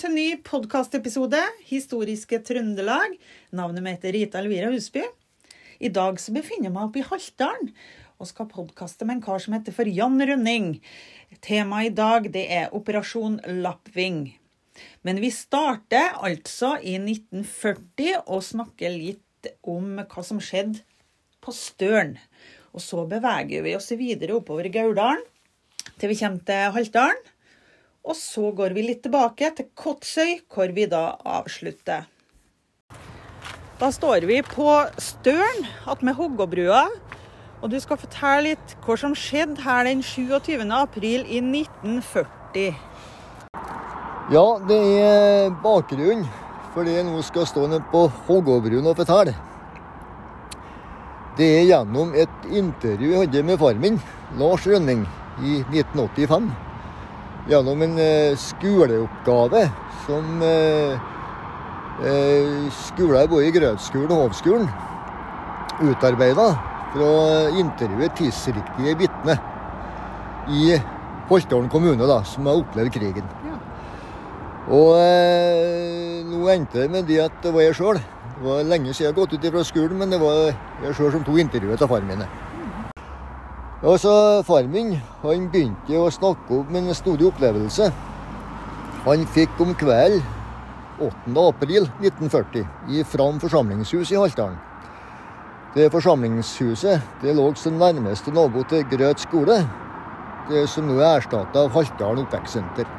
til en ny podkastepisode, Historiske Trøndelag. Navnet mitt er Rita Elvira Husby. I dag så befinner jeg meg oppe i Haltdalen og skal podkaste med en kar som heter for Jan Rønning. Temaet i dag det er Operasjon Lappving. Men vi starter altså i 1940 og snakker litt om hva som skjedde på Støren. Og så beveger vi oss videre oppover Gauldalen til vi kommer til Haltdalen. Og så går vi litt tilbake til Kotsøy, hvor vi da avslutter. Da står vi på Støren attmed Hoggåbrua. Og du skal fortelle litt hva som skjedde her den 27. april i 1940. Ja, det er bakgrunnen for det jeg nå skal stå nede på Hågåbruen og fortelle. Det er gjennom et intervju jeg hadde med far min, Lars Rønning, i 1985. Gjennom en eh, skoleoppgave som skolen eh, skoler både i Grøtskolen og Hovskolen utarbeida for å intervjue tidsriktige vitner i Holtålen kommune, da, som har opplevd krigen. Og eh, nå endte det med det at det var jeg sjøl. Det var lenge siden jeg har gått ut fra skolen, men det var jeg sjøl som tok intervjuet av faren mine. Og så Far min han begynte å snakke om en stor opplevelse han fikk om kvelden 8. april 1940 i Fram forsamlingshus i Haltdalen. Det forsamlingshuset det lå som nærmeste nabo til Grøt skole, det som nå er erstatta av Haltdalen oppvekstsenter.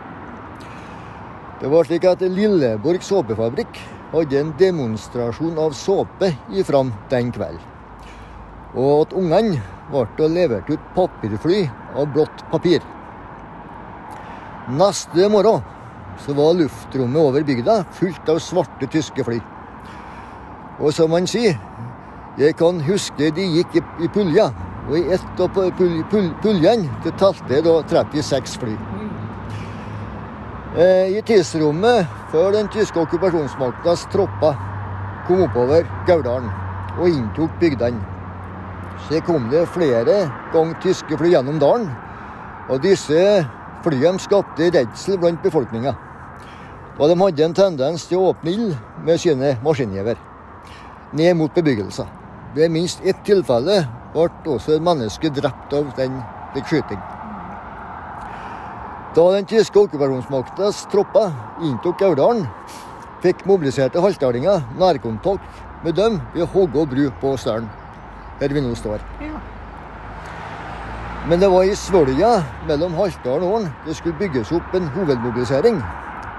Det var slik at Lilleborg såpefabrikk hadde en demonstrasjon av såpe i Fram den kvelden. Og at ungene ble levert ut papirfly av blått papir. Neste morgen så var luftrommet over bygda fullt av svarte tyske fly. Og som man sier, jeg kan huske de gikk i, pulja, og i ett av pul, pul, puljene det talte jeg da 36 fly. Eh, I tidsrommet før den tyske okkupasjonsmaktas tropper kom oppover Gauldalen og inntok bygdene, så kom det flere ganger tyske fly gjennom dalen. Og disse flyene skapte redsel blant befolkninga. Og de hadde en tendens til å åpne ild med sine maskingevær ned mot bebyggelser. Ved minst ett tilfelle ble også et menneske drept av den skyting. Da den tyske okkupasjonsmaktas tropper inntok Aurdalen, fikk mobiliserte haltdalinger nærkontakt med dem ved Hågå bru på Støren, der vi nå står. Ja. Men det var i Svolja mellom Haltdalen og Ålen det skulle bygges opp en hovedmobilisering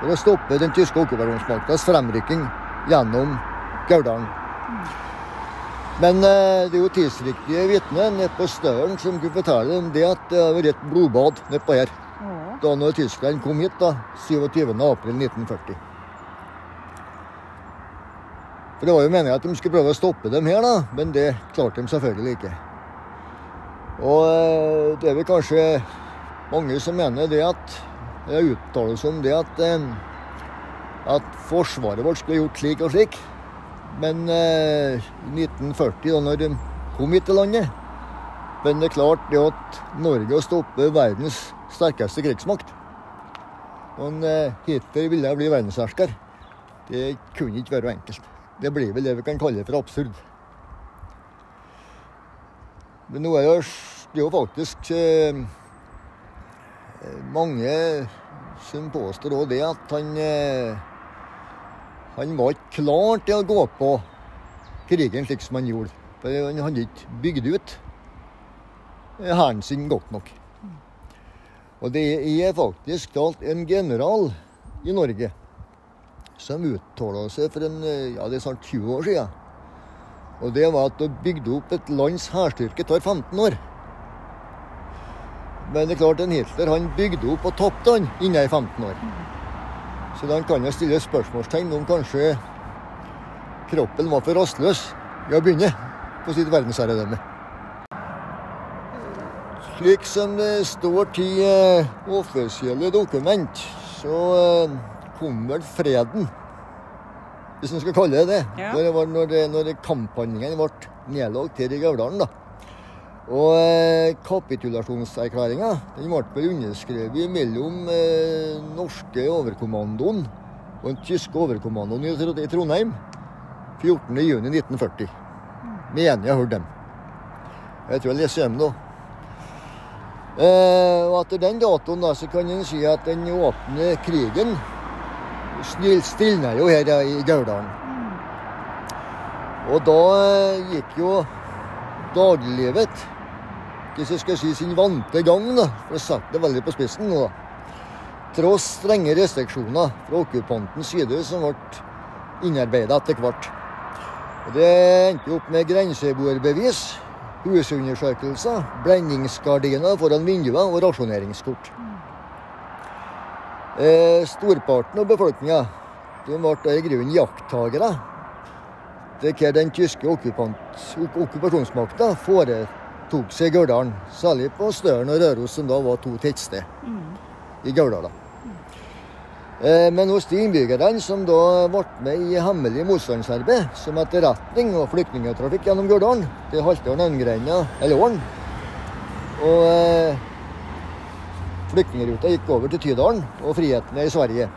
for å stoppe den tyske okkupasjonsmaktas fremrykking gjennom Gauldalen. Men eh, det er jo tidsriktige vitner nede på Støren som kunne fortelle om det at det har vært et blodbad nedpå her. Da når Tyskland kom hit, da, 27. april 1940. For Det var jo meningen at de skulle prøve å stoppe dem her, da, men det klarte de selvfølgelig ikke. Og eh, det er vel kanskje mange som mener det at Jeg uttaler seg om det at, eh, at forsvaret vårt skulle gjort slik og slik. Men eh, i 1940, da når de kom hit til landet Men det er klart det at Norge stopper verdens sterkeste krigsmakt Og eh, Hitler ville bli verdenshersker. Det kunne ikke være enkelt. Det blir vel det vi kan kalle for absurd. Men nå er det, jo faktisk eh, mange som påstår òg det at han eh, Han var ikke klar til å gå på krigen slik som han gjorde. For han hadde ikke bygd ut hæren sin godt nok. Og det er faktisk talt en general i Norge som uttalte seg for en, ja, det er snart 20 år siden. Og det var at å bygge opp et lands hærstyrke tar 15 år. Men det er klart en Hitler han bygde opp og tapte han innen 15 år. Så da kan jo stille spørsmålstegn om kanskje kroppen var for rastløs i å begynne på sitt verdensherredømme. Slik som det står til eh, offisielle dokument, så eh, kom vel freden, hvis en skal kalle det det, Ja. når, det var, når, det, når kamphandlingene ble nedlagt her i Gauldalen. da. Og eh, kapitulasjonserklæringa den ble underskrevet mellom eh, norske overkommandoen og den tyske overkommandoen i Trondheim 14.6.1940. Mener jeg har hørt dem. Jeg tror jeg leser dem nå. Eh, og etter den datoen da, så kan en si at den åpne krigen stil- stilner jo her i Gauldalen. Og da eh, gikk jo dagliglivet hvis jeg skal si sin vante gang, da, for å sette det veldig på spissen da. Tross strenge restriksjoner fra okkupantens side som ble innarbeida etter hvert. Det endte opp med grenseboerbevis, husundersøkelser, blendingsgardiner foran vinduer og rasjoneringskort. Eh, storparten av befolkninga ble i grunnen jakttagere. Det hva den tyske okkupasjonsmakta foretok seg i Gauldalen. Særlig på Støren og Røros, som da var to tettsted i Gauldala. Eh, Men hos de innbyggerne som da ble med i hemmelig motstandsarbeid, som etterretning og flyktningtrafikk gjennom Gauldalen, til Haltdalen, Øngreina eller Åren Og eh, flyktningruta gikk over til Tydalen og Friheten i Sverige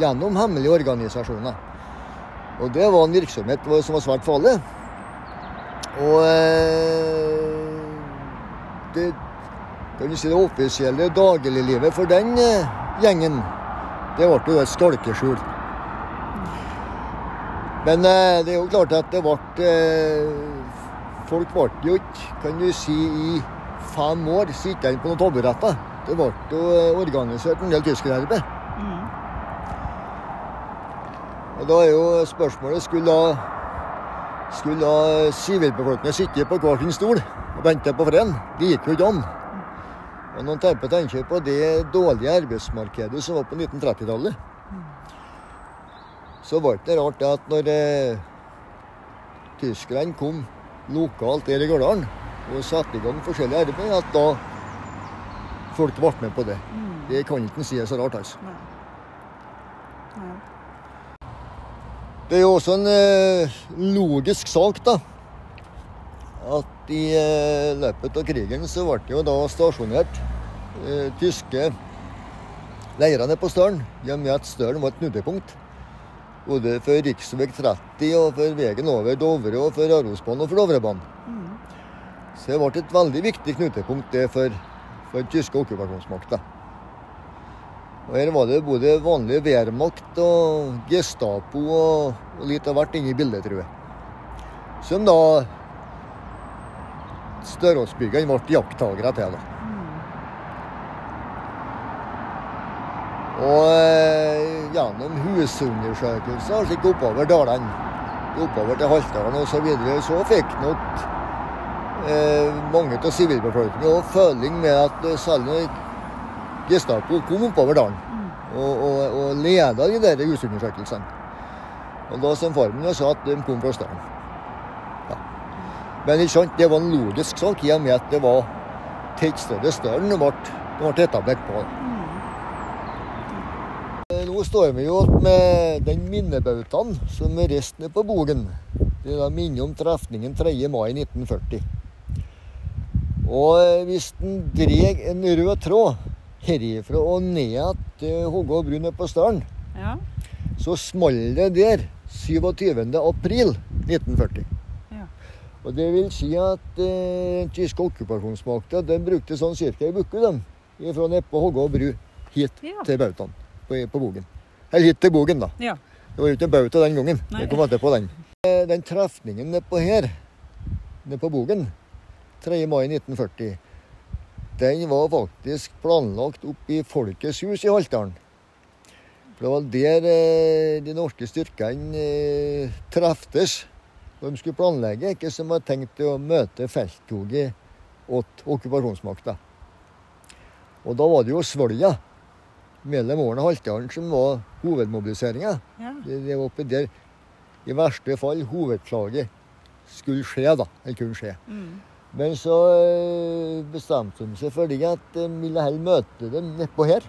gjennom hemmelige organisasjoner. Og det var en virksomhet som var svært farlig. Og eh, det, kan si, det offisielle dagliglivet for den eh, gjengen, det ble jo et skalkeskjul. Men eh, det er jo klart at det ble Folk ble jo ikke, kan du si, i fem år sittende på noen taburetter. Det ble jo eh, organisert en del tyskerarbeid. Og da er jo spørsmålet skulle da skulle da sivilbefolkningen sitte på hver sin stol og vente på freden? Det gikk jo ikke an. Og noen terper tenker på det dårlige arbeidsmarkedet som var på 1930-tallet. Så var det ikke rart at når eh, tyskerne kom lokalt der i Gauldalen og satte i gang forskjellig arbeid, at da folk ble med på det. Det kan ikke si er så rart, altså. Nei. Nei. Det er jo også en eh, logisk sak, da. At i eh, løpet av krigen så ble det jo da stasjonert eh, tyske leirene på Stølen, i og med at Stølen var et knutepunkt. Både for rv. 30 og for veien over Dovre og for Arosbanen og for Dovrebanen. Så det ble et veldig viktig knutepunkt det for, for tyske okkupasjonsmakta. Her var det både vanlig Wehrmacht og Gestapo og, og litt av hvert inne i bildet, tror jeg. Som da Støråsbyggene ble jakttagere til. da. Og eh, gjennom husundersøkelser slik oppover dalene, oppover til Haltdalen osv., så, videre, så fikk nok mange av sivilbefolkningen og føling med at særlig selv når Gestapo kom oppover dalen og, og, og leda de der husundersøkelsene. Og da som formen sa at de kom fra staden. Ja. Men ikke sant, det var en logisk sak i og med at det var tettstedet Stølen det ble, det ble etablert på. Eh, Nå står vi jo med den minnebautaen som er reist ned på Bogen. Det minner om trefningen 3. mai 1940. Og eh, hvis den dreg en rød tråd herifra og ned til Hågå bru nede på Staren, Ja. så smalt det der 27. april 1940. Ja. Og det vil si at eh, den tyske okkupasjonsmakta den brukte sånn ca. ei uke dem, fra nede på Hågå bru hit Ja. til bautaen på, på Bogen. Eller hit til Bogen, da. ja. Det var jo ikke bauta den gangen. Nei. Det kom etterpå, den. Eh, Den trefningen nedpå her, nede på Bogen, 3. mai 1940, den var faktisk planlagt opp i Folkets hus i Haltdalen. For det var der eh, de norske styrkene eh, treftes. De skulle planlegge ikke som var tenkt å møte felttoget åt okkupasjonsmakta. Og da var det jo Svolja mellom Åren og Haltdalen som var hovedmobiliseringa. ja. Det, det var oppi der i verste fall hovedslaget skulle skje, da. Eller kunne skje. Mm. Men så eh, bestemte de seg for at de ville heller møte dem nedpå her.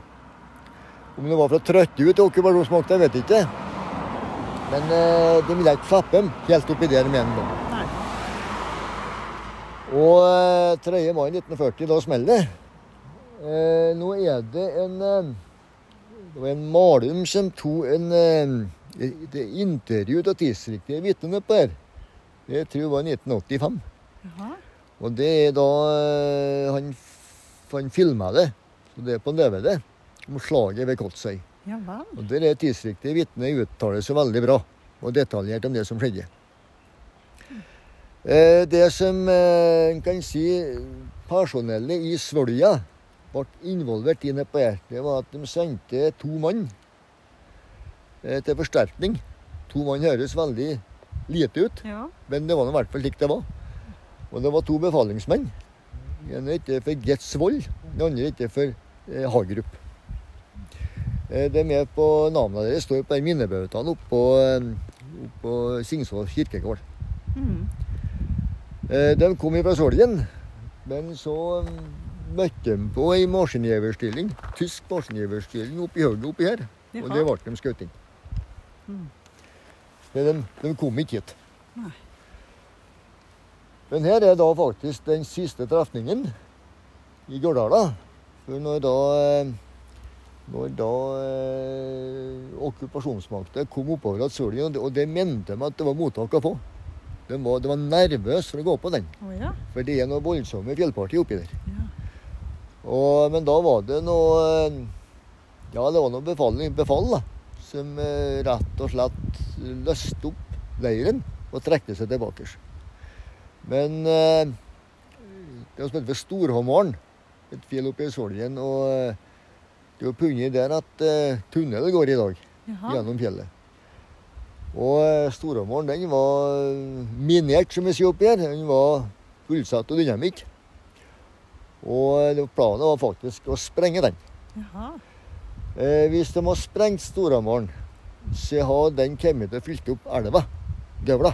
Om det var for å trøtte ut okkupasjonsmakta, vet jeg ikke. Men eh, de ville ikke slippe dem helt oppi der med en gang. Og eh, 3. mai 1940, da smeller det. Eh, nå er det en eh, Det var en Malum som tok en eh, et intervju av tidsriktige vitner på her. Det tror jeg var 1985. Jaha. Og det er da eh, Han, han filma det, så det er på DVD, om slaget ved Kotsøy. Ja. Og Der er tidsriktige vitner uttaler seg veldig bra og detaljert om det som skjedde. Eh, Det som eh, en kan si personellet i Svolja ble involvert i nedpå her, det var at de sendte to mann til forsterkning. To mann høres veldig lite ut, Ja. men det var i hvert fall slik det var. Og det var to befalingsmenn. Den ene heter for Getsvold, den andre heter for eh, Hagerup. Eh, det er med på navnet deres står på de minnebautaene oppå, eh, oppå Singsvoll kirkegård. Mm. Eh, de kom fra Solgen, men så mm, møtte de på ei maskingiverstilling, tysk maskingiverstilling oppi høgget oppi her. Og det ble de skutt inn. Mm. De, de kom ikke hit. Nei. Men her er da faktisk den siste trefningen i Gørdala. For når da eh, når da eh, okkupasjonsmakta kom oppover av Søljen, og det, mente de at det var mottak å få. De var, de var nervøse for å gå på den, Oh, ja. for det er noe voldsomme fjellparti oppi der. ja. Og, men da var det noe eh, Ja, det var noe befal, befall da, som eh, rett og slett løste opp leiren og trekte seg tilbake. Men eh, det var heter for Storhammaren, et fjell oppe i Soljen, og eh, det er jo funnet der at eh, tunnelen går i dag Jaha. gjennom fjellet. Og eh, Storhammaren den var eh, minert, som vi sier oppi her. Den var fullsatt av dynamitt. Og planen var faktisk å sprenge den. Jaha. Eh, hvis de har sprengt Storhammaren, så har den kommet til å fylle opp elva, Gøvla.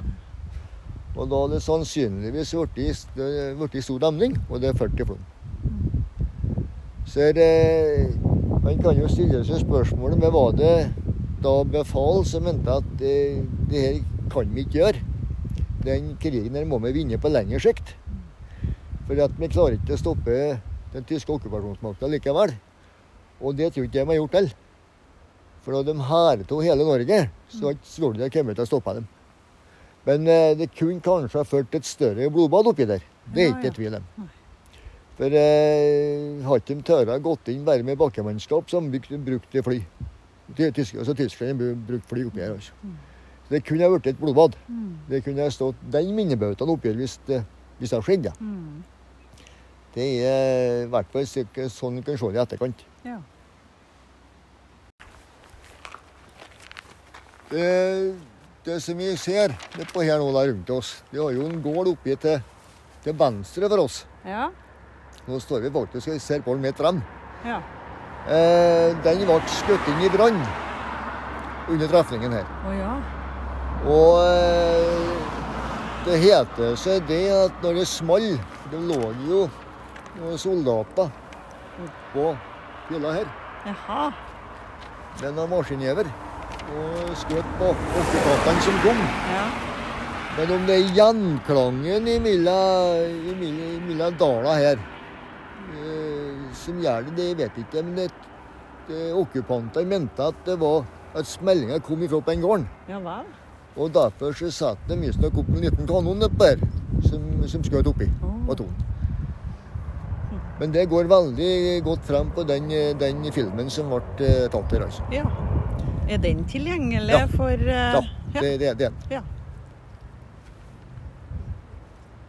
Og da hadde det sannsynligvis blitt stor demning, og det er 40 flom. Så det, man kan jo stille seg spørsmålet men var det da befal som mente at det, det her kan vi ikke gjøre. Den krigen her må vi vinne på lengre sikt. For at vi klarer ikke å stoppe den tyske okkupasjonsmakta likevel. Og det tror ikke de har gjort heller. For da de hærte hele Norge, så hadde ikke Svolvær kommet til å stoppe dem. Men eh, det kunne kanskje ha ført et større blodbad oppi der. Det er ikke ja. tvil om. For eh, har ikke de tørra gått inn bare med bakkemannskap, så har de brukt, fly. Ty- Tysk, altså Tyskland brukte brukt fly oppi her. altså. Så det kunne ha blitt et blodbad. Mm. Det kunne ha stått den minnebautaen oppi her hvis hvis det hadde skjedd. Ja. Mm. Det er i hvert fall sånn du kan se det i etterkant. Ja. Det, det som vi ser på her nå der rundt oss, det har jo en gård oppi til, til venstre for oss. Ja. Nå står vi faktisk og ser på den med frem. Ja. Eh, den ble skutt inn i brann under trefningen her. Å ja. Og eh, det heter seg det at når det small Det lå jo noen soldater oppå hylla her Jaha. med noen maskingjever og skjøt på okkupantene som kom. Ja. Men om det er gjenklangen mellom dala her eh, som gjør det, det vet jeg ikke. Men det, det, okkupantene mente at det var at smellinga kom ifra på den gården. Ja vel. Og derfor så satte de visstnok opp en liten kanon nedpå her, som, som skjøt oppi oh. på tonen. Men det går veldig godt frem på den, den filmen som ble eh, tatt her, altså. Ja. Er den tilgjengelig Ja. for uh, Ja, det, det, det, er den. ja.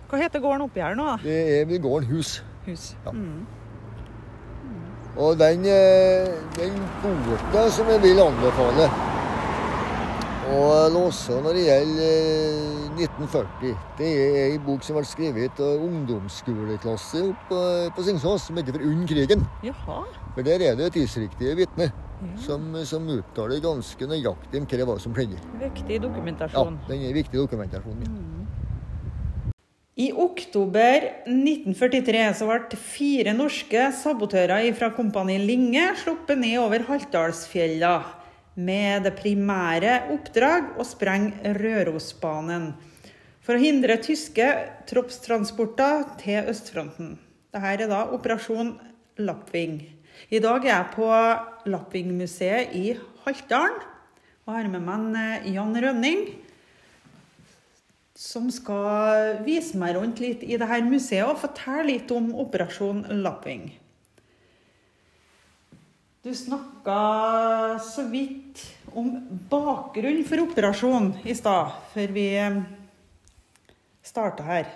Hva heter gården oppi her nå, da? det er gården hus. Hus. Ja. Mm. Og den, eh, den boka som jeg vil anbefale å låse når det gjelder eh, 1940, det er ei bok som ble skrevet av ungdomsskoleklasse på, på Singsås, som heter For unn krigen. Jaha. For der er det tidsriktige vitner Ja. som, som uttaler ganske nøyaktig om hva det var som skjedde. Viktig dokumentasjon. Ja, den er viktig dokumentasjon. Ja. I oktober 1943 så ble fire norske sabotører fra Kompani Linge sluppet ned over Haltdalsfjella med det primære oppdrag å sprenge Rørosbanen for å hindre tyske troppstransporter til østfronten. Dette er da operasjon Lappving. I dag er jeg på Lappvingmuseet i Haltdalen. Og har med meg eh, Jan Rønning, som skal vise meg rundt litt i dette museet og fortelle litt om Operasjon Lapping. Du snakka så vidt om bakgrunnen for operasjonen i stad, før vi starta her.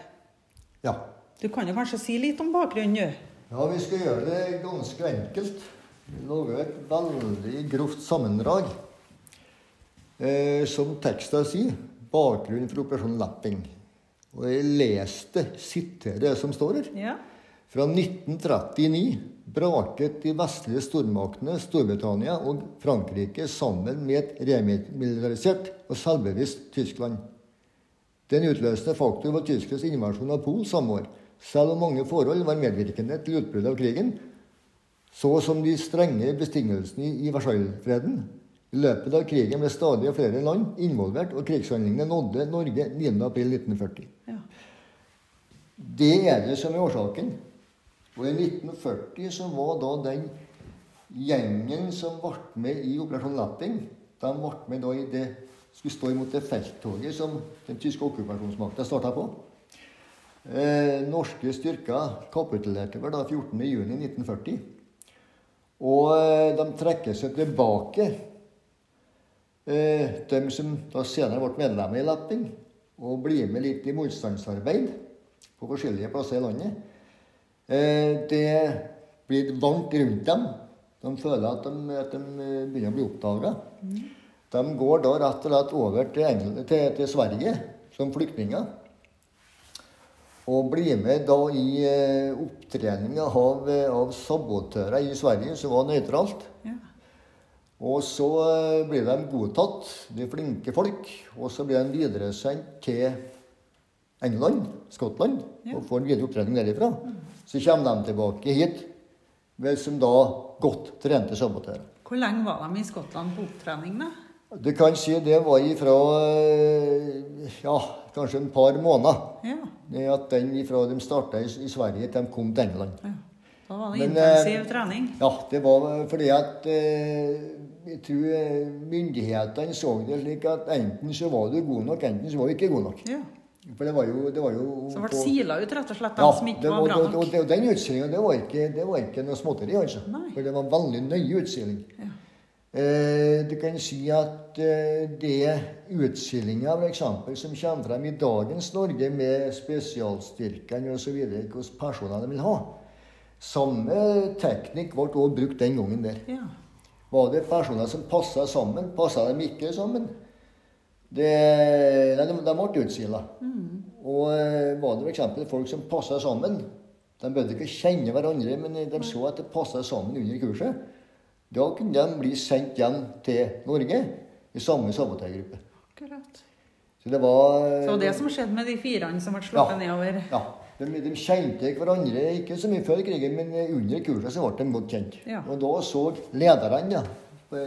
Ja. Du kan jo kanskje si litt om bakgrunnen, nå? ja, vi skal gjøre det ganske enkelt. Vi lager et veldig grovt sammendrag. Eh, som teksten sier, bakgrunnen for Operasjon Lapping. Og jeg leste, siterer det som står her. Ja. Fra 1939 braket de vestlige stormaktene Storbritannia og Frankrike sammen med et remilitarisert og selvbevisst Tyskland. Den utløsende faktor var Tysklands invasjon av Pol samme år. Selv om mange forhold var medvirkende til utbruddet av krigen, så som de strenge bestingelsene i Versailles-freden. I løpet av krigen ble stadig flere land involvert, og krigshandlingene nådde Norge 9.4.1940. ja. Det er det som er årsaken. Og i 1940 så var da den gjengen som ble med i Operasjon Lapping, de ble med da i det skulle stå imot det felttoget som den tyske okkupasjonsmakta starta på. Eh, norske styrker kapitulerte vel da 14.6.1940. Og eh, de trekker seg tilbake, eh, de som da senere ble medlemmer i Lapping, og blir med litt i motstandsarbeid på forskjellige plasser i landet. Eh, det blir varmt rundt dem. De føler at de, at de eh, begynner å bli oppdaga. De går da rett og slett over til, England, til, til Sverige som flyktninger. Og blir med da i eh, opptrening av, av sabotører i Sverige, som var nøytralt. ja. Og så blir de godtatt, de flinke folk. Og så blir de videresendt til England, Skottland, Ja. og får en videre opptrening derifra. Så kommer de tilbake hit som da godt trente sabotører. Hvor lenge var de i Skottland på opptrening, da? Du kan si det var ifra eh, ja, kanskje en par måneder. Ja. Det at den ifra de starta i, i Sverige til de kom til England. ja. Da var det Men, intensiv eh, trening. Ja, det var fordi at eh, jeg tror myndighetene så det slik at enten så var du god nok, enten så var du ikke god nok. Ja. For det var jo, det var jo Så ble sila ut, rett og slett, ja, som ikke var var, bra og, og, og den utsilinga, det, det var ikke noe småtteri, altså. Nei. For det var veldig nøye utsiling. Ja. Eh, du kan si at eh, det utsilinga f.eks. som kommer frem i dagens Norge med spesialstyrkene osv., hvilke personer de vil ha Samme teknikk ble også brukt den gangen der. Ja. Var det personer som passa sammen? Passa de ikke sammen? Det, de, de ble utsila. Og eh, var det f.eks. folk som passa sammen De bød ikke kjenne hverandre, men de så at det passa sammen under kurset. Da kunne de bli sendt hjem til Norge i samme sabotørgruppe. Så det var Så det som skjedde med de firene som ble sluppet nedover Ja. De, de kjente hverandre ikke så mye før krigen, men under kurset så ble de godt kjent. Ja. Og da så lederne ja, på,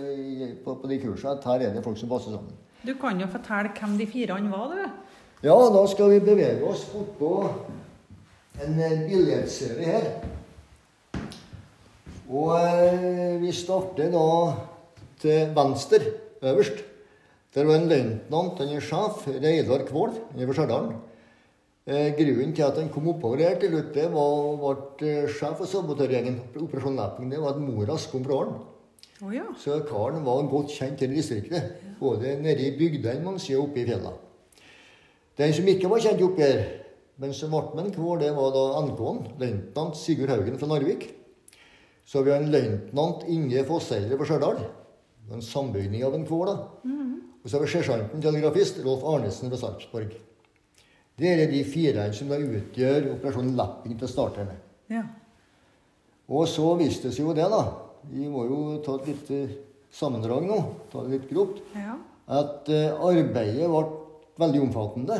på, på de kursene at her er det folk som passer sammen. Du kan jo fortelle hvem de firene var, du. Ja, da skal vi bevege oss bortpå en eh, billedserie her. Og eh, vi starter da til venstre, øverst. Der var en løytnant, han er sjef, Reidar Kvål, fra Stjørdal. Eh, grunnen til at han kom oppover her til slutt, det var ble sjef for sabotørgjengen. Operasjon Lapping, det var at mora kom fra Arn. Oh, ja. Så karen var godt kjent i distriktet. Både nede i bygdene man sier, oppe i fjella. Den som ikke var kjent i oppgjør, men som ble med en kår, det var da NK-en, løytnant Sigurd Haugen fra Narvik. Så vi har en løytnant Inge Fosseidre fra Stjørdal. En sambygning av en kår, da. Og så har vi sersjanten telegrafist Rolf Arnesen fra Sarpsborg. Det er de fire som da utgjør operasjonen Lapping til å starte med. ja. Og så viste det seg jo det, da. Vi må jo ta et lite sammendrag nå, ta det litt grovt. Ja. At eh, arbeidet ble veldig omfattende.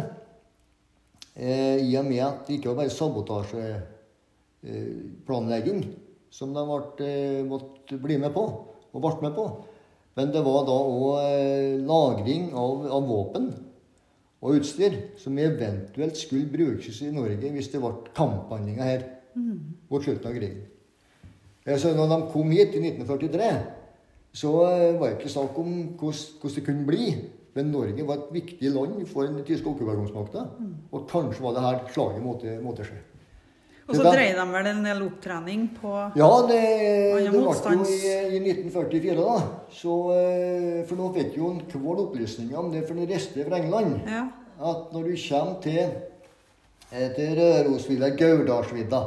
Eh, I og med at det ikke var bare sabotasjeplanlegging som de ble, eh, måtte bli med på, og ble med på. Men det var da òg eh, lagring av, av våpen og utstyr som eventuelt skulle brukes i Norge hvis det ble kamphandlinger her mot slutten av krigen. Eh, Så når de kom hit i 1943, så eh, var det ikke snakk om hvordan det kunne bli. Men Norge var et viktig land for den tyske okkupasjonsmakta. Og kanskje var det her slaget måtte, måtte skje. Og så dreier dreide de vel en del opptrening på Ja, det, det ble jo i, i 1944, da. Så, eh, for nå fikk jo en Kvål opplysninger om det, for den reiste fra England. Ja. At når du kommer til, eh, til Rørosvidda, Gaurdalsvidda,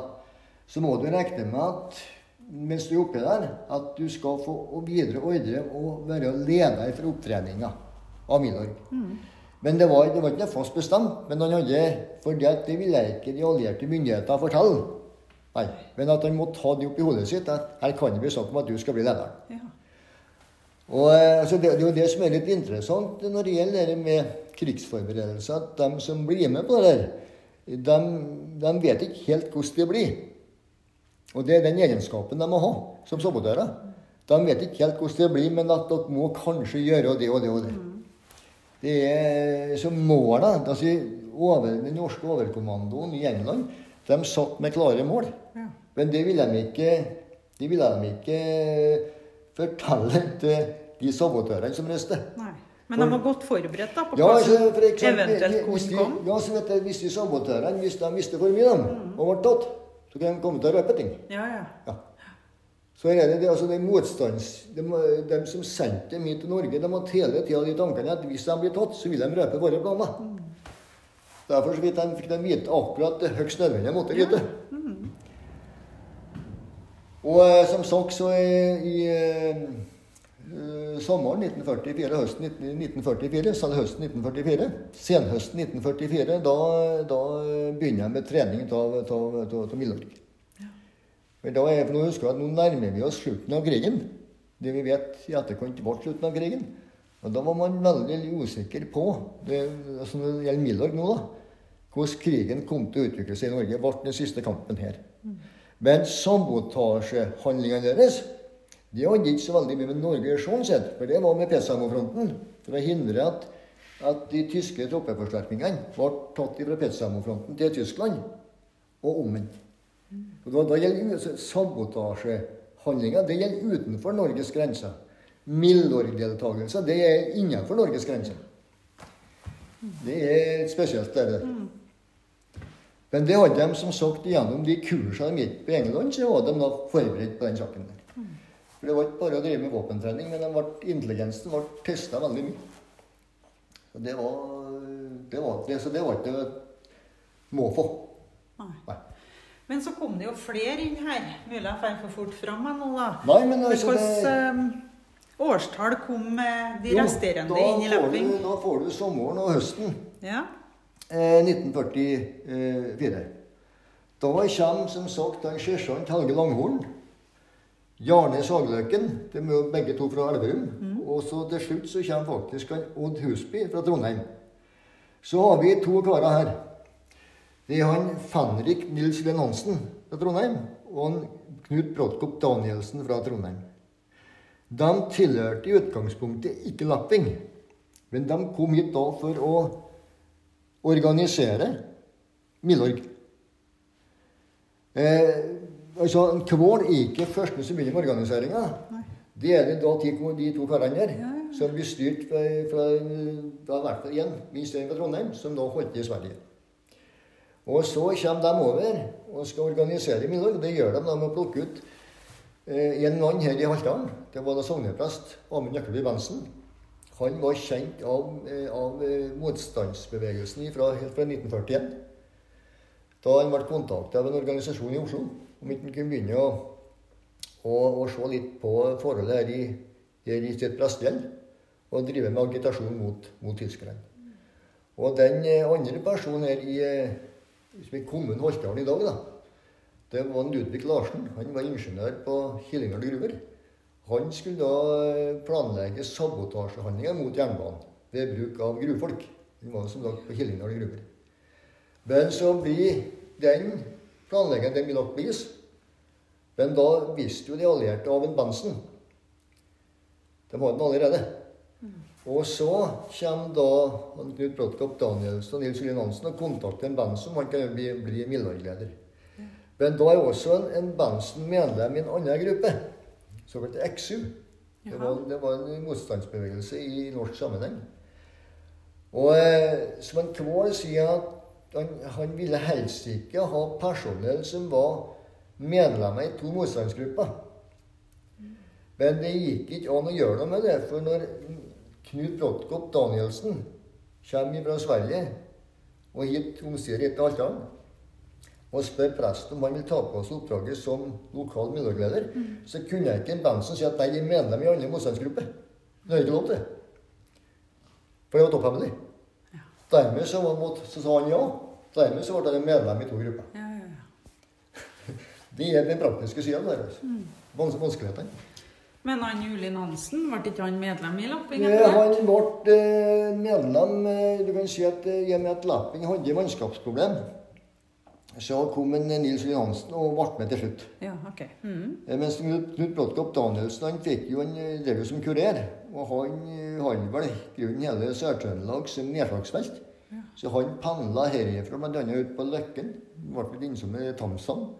så må du regne med at mens du er oppe der, at du skal få videre ordre og være leder for opptreninga av Milorg. Men det var, det var ikke fast bestemt. Men han hadde, for at det ville ikke de allierte myndigheter fortelle. Nei, Men at han måtte ha det i hodet sitt at her kan det bli snakk om at du skal bli leder. ja. Og altså, det, det er jo det som er litt interessant når det gjelder det med krigsforberedelser. At de som blir med på det der, de, de vet ikke helt hvordan det blir. Og det er den egenskapen de må ha som sabotører. De vet ikke helt hvordan det blir, men at dere må kanskje gjøre det og det og det. Det er så målet altså, over, Den norske overkommandoen i England de satt med klare mål. Ja. Men det ville de ikke, det ville de ikke fortelle til de sabotørene som reiste. Men de var godt forberedt da på Ja, hva altså, som for eksempel, eventuelt kunne komme? ja, så vet jeg, hvis de sabotørene hvis de visste for mye dem, og ble tatt, så kan de komme til å røpe ting. Ja, ja. Ja. Så er det, det, altså det motstands... De, de som sendte hit til Norge, de hadde hele tida de tankene at hvis de blir tatt, så vil de røpe våre planer. Derfor så fikk de, fikk de vite akkurat det høyst nødvendige måtte vite. Og eh, som sagt, så i, i eh, eh, sommeren 1944, høsten 1944, så er det høsten 1944, senhøsten 1944, da, da begynner jeg med trening av Milorg. For da er, for nå husker jeg at nå nærmer vi oss slutten av krigen. Det vi vet i etterkant ble slutten av krigen. Og da var man veldig usikker på, det, altså det gjelder Milorg nå, da, hvordan krigen kom til å utvikle seg i Norge. ble den siste kampen her. Men sabotasjehandlingene deres de hadde ikke så veldig mye med Norge å sånn sett. For det var med Petsamo-fronten. For å hindre at, at de tyske troppeforsterkningene ble tatt fra Petsamo-fronten til Tyskland, og omvendt. Og da, da gjelder altså, sabotasjehandlinger det gjelder utenfor Norges grenser. Milorg-deltakelse det er innenfor Norges grenser. Det er spesielt. Det der. Men det hadde de som sagt gjennom de kursene de gikk på England, så var de da forberedt på den saken der. For Det var ikke bare å drive med våpentrening, men ble, intelligensen ble testa veldig mye. Så det var, det var, det, så det var ikke måfå. Nei. Nei. Men så kom det jo flere inn her. Mulig jeg drar for fort fram nå, da. Nei, men altså Hvilket det, eh, årstall kom eh, de resterende inn i får løping? du- Da får du sommeren og høsten. Ja. Eh, 1944. Da kommer som sagt en sersjant Helge Langhorn. Jarne Sagløken. De er jo begge to fra Elverum. Og så til slutt så kommer faktisk Odd Husby fra Trondheim. Så har vi to karer her. Det er han Fenrik Nils Len Hansen fra Trondheim og han Knut Brodtkopp Danielsen fra Trondheim. De tilhørte i utgangspunktet ikke Lapping, men de kom hit da for å organisere Milorg. Eh, altså, Kvål er ikke første som begynner med organiseringa. Det er det da de, de to karene der, som blir styrt fra, fra da, hvert fall minst én fra Trondheim, som nå holdt til i Sverige. Og så kommer de over og skal organisere Milorg. Det gjør de da med å plukke ut eh, en mann her i Haltdalen. Det var da sogneprest Amund Nøkleby Bensen. Han var kjent av, eh, av eh, motstandsbevegelsen fra, helt fra 1941. Da han ble kontaktet av en organisasjon i Oslo om ikke han kunne begynne å, å, å se litt på forholdet her i, her i sitt prestgjeld og drive med agitasjon mot, mot tyskerne. Og den eh, andre personen her i, som i kommunen Holtdalen i dag, da, det var Ludvig Larsen. Han var ingeniør på Killinghall gruver. Han skulle da eh, planlegge sabotasjehandlinger mot jernbanen ved bruk av gruvefolk. Han var som sagt på Killinghall gruver. Men så blir den planleggingen den blir lagt på is. Men da visste jo de allierte av en Bensen. De hadde den allerede. Og så kommer da Knut Brodtkopp Danielsen og Nils Julien Hansen og kontakter en band som han kan bli, bli Milorg-leder. Men da er også en, en Bensen medlem i en annen gruppe, såkalt XU. Det var, det var en motstandsbevegelse i norsk sammenheng. Og eh, som en Kvål sier at han, han ville helst ikke ha personell som var medlemmer i to motstandsgrupper. Men det gikk ikke an å gjøre noe med det, for når Knut Brodtkopp Danielsen kommer fra Sverige og hit omsider etter Haltdalen og spør presten om han vil ta på seg oppdraget som lokal miljøleder, så kunne jeg ikke Bensen si at jeg er medlem i andre motstandsgrupper. Det er ikke lov til. For det var topphemmelig. Dermed så, var, måtte- så sa han ja. Dermed så ble han medlem i to grupper. Ja, ja, ja. Det er den praktiske sida der. Altså. Vans- Vanskelighetene. Men han Julin Hansen, ble ikke han medlem i Lapping? Etter? Han ble eh, medlem eh, Du kan si at eh, i og med at Lapping hadde mannskapsproblem, så kom en Nils Ulin Hansen og ble med til slutt. Ja, ok. Mm. Mens Knut Bråtkopp Danielsen han fikk jo en, drev jo som kurer. Og han hadde vel grunnen hele Sør-Trøndelag som nedslagsfelt. Så han pendla herifra bl.a. ut på Løkken. Ble litt innom Tamsand.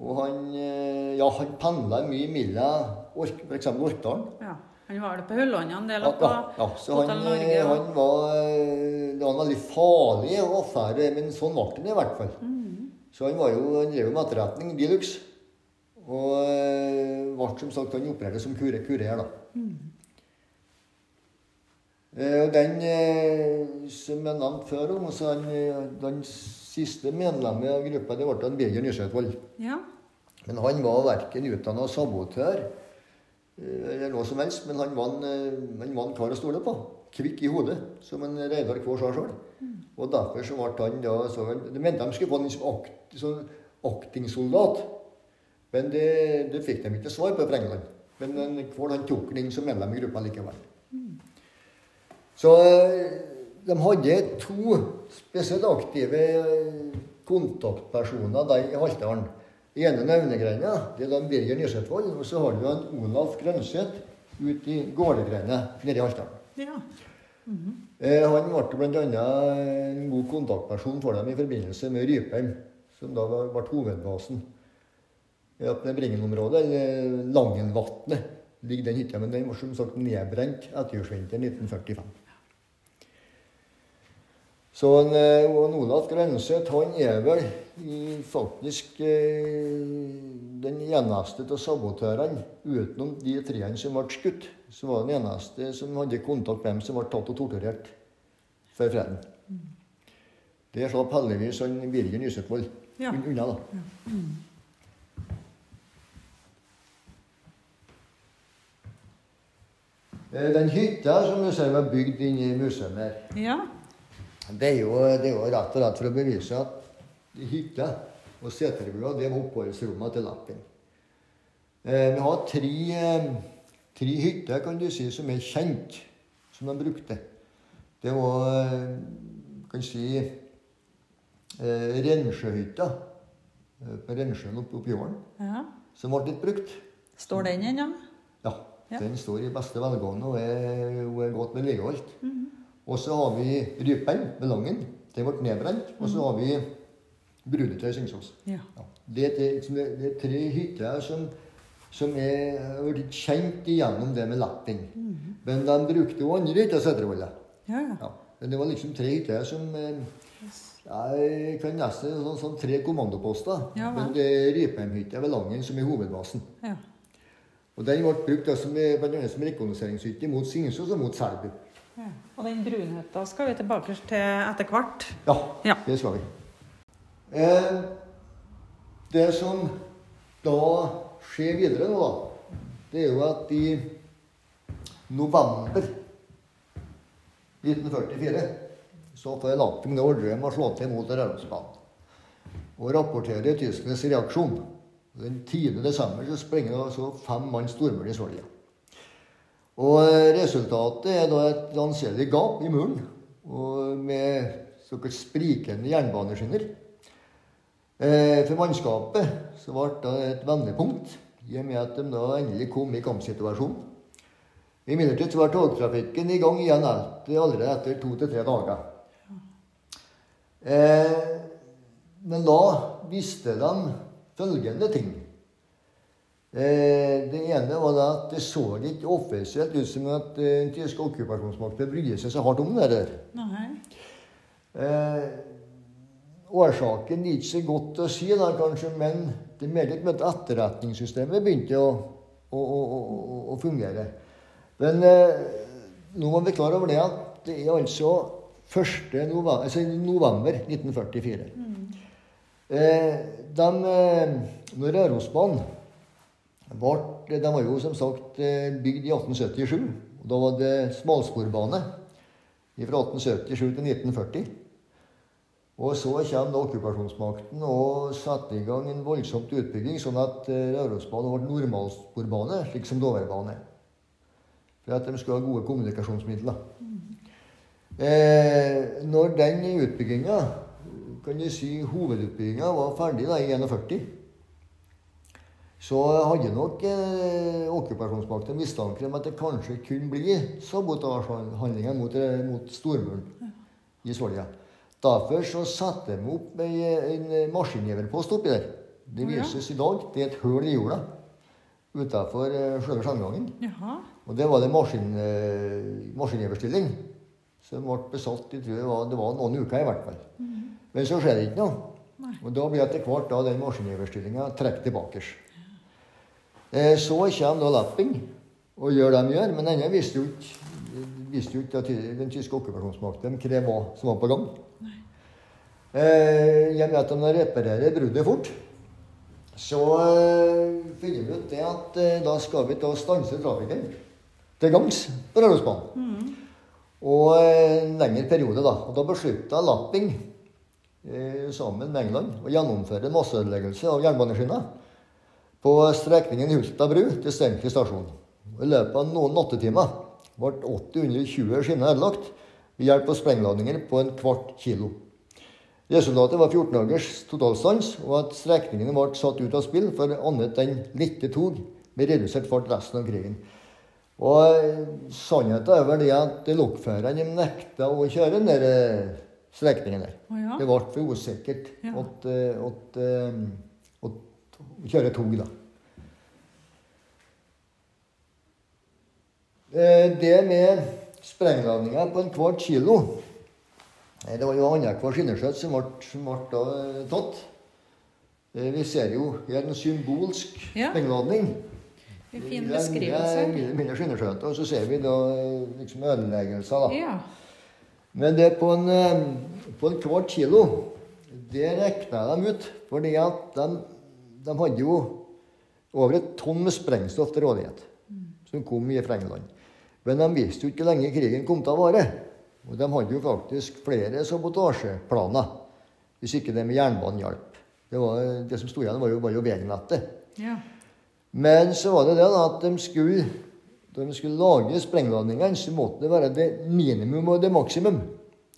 Og han, eh, ja, han pendla mye mellom f.eks. Orkdalen. Ja. Han var det på Høllånda en del, Ja, ja, ja, så han, Norge. eh, han var eh, Det var en veldig farlig affære, men sånn ble han i hvert fall. Så han var jo, han drev med etterretning de luxe. Og ble som sagt han opererte som kurer, kurer da. Mm. Og den som jeg nevnte før, altså, så han, den siste medlemmet av gruppa, det ble Birger Nyskjøtvold. Ja. Men han var verken utdanna sabotør eh, eller noe som helst, men han var en, eh, han var en kar å stole på. Kvikk i hodet, som en Reidar Kvår sa sjøl. Og derfor så ble han da så, De mente de skulle få en liksom akt, sånn aktingsoldat. Men det, det fikk de ikke svar på fra England. Men en Kvål han tok den inn som medlem i gruppa likevel. Så eh, de hadde to spesielt aktive eh, kontaktpersoner der i Haltdalen. Den ene nevnegreina det er da Birger Nysetvold, og så har du en Olaf Grønseth ute i Gårdegreina nede i Haltdalen. ja. Eh, han ble bl.a. en god kontaktperson for dem i forbindelse med Rypheim, som da ble hovedbasen. I det Bringen-området, eller Langenvatnet, ligger den hytta. Men den var som sagt nedbrent etterjordsvinteren 1945. Så en, eh, og Olaf Grønseth han er vel i, faktisk eh, den eneste av sabotørene, utenom de treene som ble skutt, så var den eneste som hadde kontakt med dem som ble tatt og torturert før freden. Det slapp heldigvis han Birger Nysetvold Ja. unna, da. Eh, Den hytta som du ser var bygd inn i museet her, ja. Det er, jo, det er jo rett og slett for å bevise at hytta og seterbua det var oppholdsrommene til Lappin. Eh, vi har tre, eh, tre hytter kan du si, som er kjent, som de brukte. Det var eh, kan si, eh, Rensjøhytta eh, på Rensjøen oppe i jorden, ja. som ble litt brukt. Står den ennå? Ja, Ja. den står i beste velgående og er, og er godt vedlikeholdt. Mhm. Og så har vi rypen, med Det ble nedbrent. Og så har vi Brudetøy i Singsås. Ja. Ja. Det, liksom, det, det er tre hytter som, som er blitt kjent igjennom det med lapping. Men de brukte jo andre hytter, Sætervolla. Ja, ja. Ja. Men det var liksom tre hytter som eh, Jeg kan nesten sånn, sånn tre kommandoposter. Ja, men det er Rypheimhytta ved Langen som er hovedbasen. ja. Og Den ble brukt da som, eh, blant annet som rekognoseringshytte mot Singsås og mot Selbu. Ja. Og den brunhytta skal vi tilbake til etter hvert. Ja, Ja. det skal vi. Eh, det som da skjer videre nå, da, det er jo at i november 1944 så får Lapping det ordre om å slå til mot Rørosbanen. Og rapporterer tyskernes reaksjon. Den 10. desember så sprenger det altså fem mann stormur i Svolja. Og eh, resultatet er da et anselig gap i muren, og med såkalt sprikende jernbaneskinner. Eh, For mannskapet så ble det et vendepunkt, i og med at de da endelig kom i kampsituasjonen. Imidlertid var togtrafikken i gang igjen allerede etter to til tre dager. Eh, Men da visste de følgende ting. Eh, det ene var da at det så ikke offisielt ut som at eh, den tyske okkupasjonsmakten brydde seg så hardt om det der. Nei. Eh, årsaken er ikke så godt å si, da, kanskje, men det er meget med at etterretningssystemet begynte å, å, å, å, fungere. Men eh, nå må vi klare over det at det er altså 1. November, altså november 1944. Eh, de, eh, når Rørosbanen ble De var jo som sagt eh, bygd i 1877. og Da var det smalsporbane fra 1877 til 1940. Og så kommer da okkupasjonsmakten og setter i gang en voldsomt utbygging, sånn at eh, Rørosbanen ble normalsporbane, slik som Dovrebane. For at de skulle ha gode kommunikasjonsmidler. Eh, når den utbygginga, kan du si hovedutbygginga, var ferdig da, i 41, så hadde nok eh, okkupasjonsmakten mistanke om at det kanskje kunne bli sabotasjehandlinger mot, eh, mot stormuren i Svolja. Derfor så satte de opp en, en maskingeverpost oppi der. Det vises i dag. Det er et hull i jorda utafor selve skjønngangen. Jaha. Og det var det maskin, eh, maskingeverstilling som ble besatt i tror var, det var noen uker i hvert fall. Men så skjer det ikke noe. Og da blir etter hvert da den maskingeverstillinga trukket tilbake. Eh, så kommer da Lapping og gjør det de gjør, men denne visste jo ikke visste jo ikke at den tyske okkupasjonsmakten hva som var på gang. Eh, jeg vet at de reparerer bruddet fort, så eh, finner vi ut det at eh, da skal vi ta stanse trafikken til gangs på Rørosbanen. Og eh, en lengre periode, da. Og da beslutta Lapping sammen med England å gjennomføre masseødeleggelse av jernbaneskinner på strekningen Hulta bru til Steinkjer stasjon. I løpet av noen nattetimer ble 820 skinner ødelagt ved hjelp av sprengladninger på en kvart kilo. Resultatet var 14 dagers totalstans, og at strekningene ble satt ut av spill for annet enn lette tog med redusert fart resten av krigen. Og eh, sannheten er vel det at lokførerne nekta å kjøre den eh, strekningen der. Oh, ja. Det ble for usikkert Ja. at, eh, at, kjøre tog, da. Eh, Det med sprengladninger på en kvart kilo eh, Det var jo annenhver skinneskjøt som ble, eh, tatt. Vi ser jo her en symbolsk Ja. sprengladning. En fin beskrivelse. Mindre. Og så ser vi da liksom ødeleggelser, da. Ja. Men det på en, på en kvart kilo, det regna de ut. Fordi at de, de hadde jo over et tonn med sprengstoff til rådighet. Som kom fra England. Men de visste jo ikke hvor lenge krigen kom til å vare. Og de hadde jo faktisk flere sabotasjeplaner. Hvis ikke det med jernbanen hjalp. Det, det som sto igjen, var jo, var jo veinettet. ja. Men så var det det da at de skulle, da de skulle lage sprengladningene, så måtte det være det minimum og det maksimum.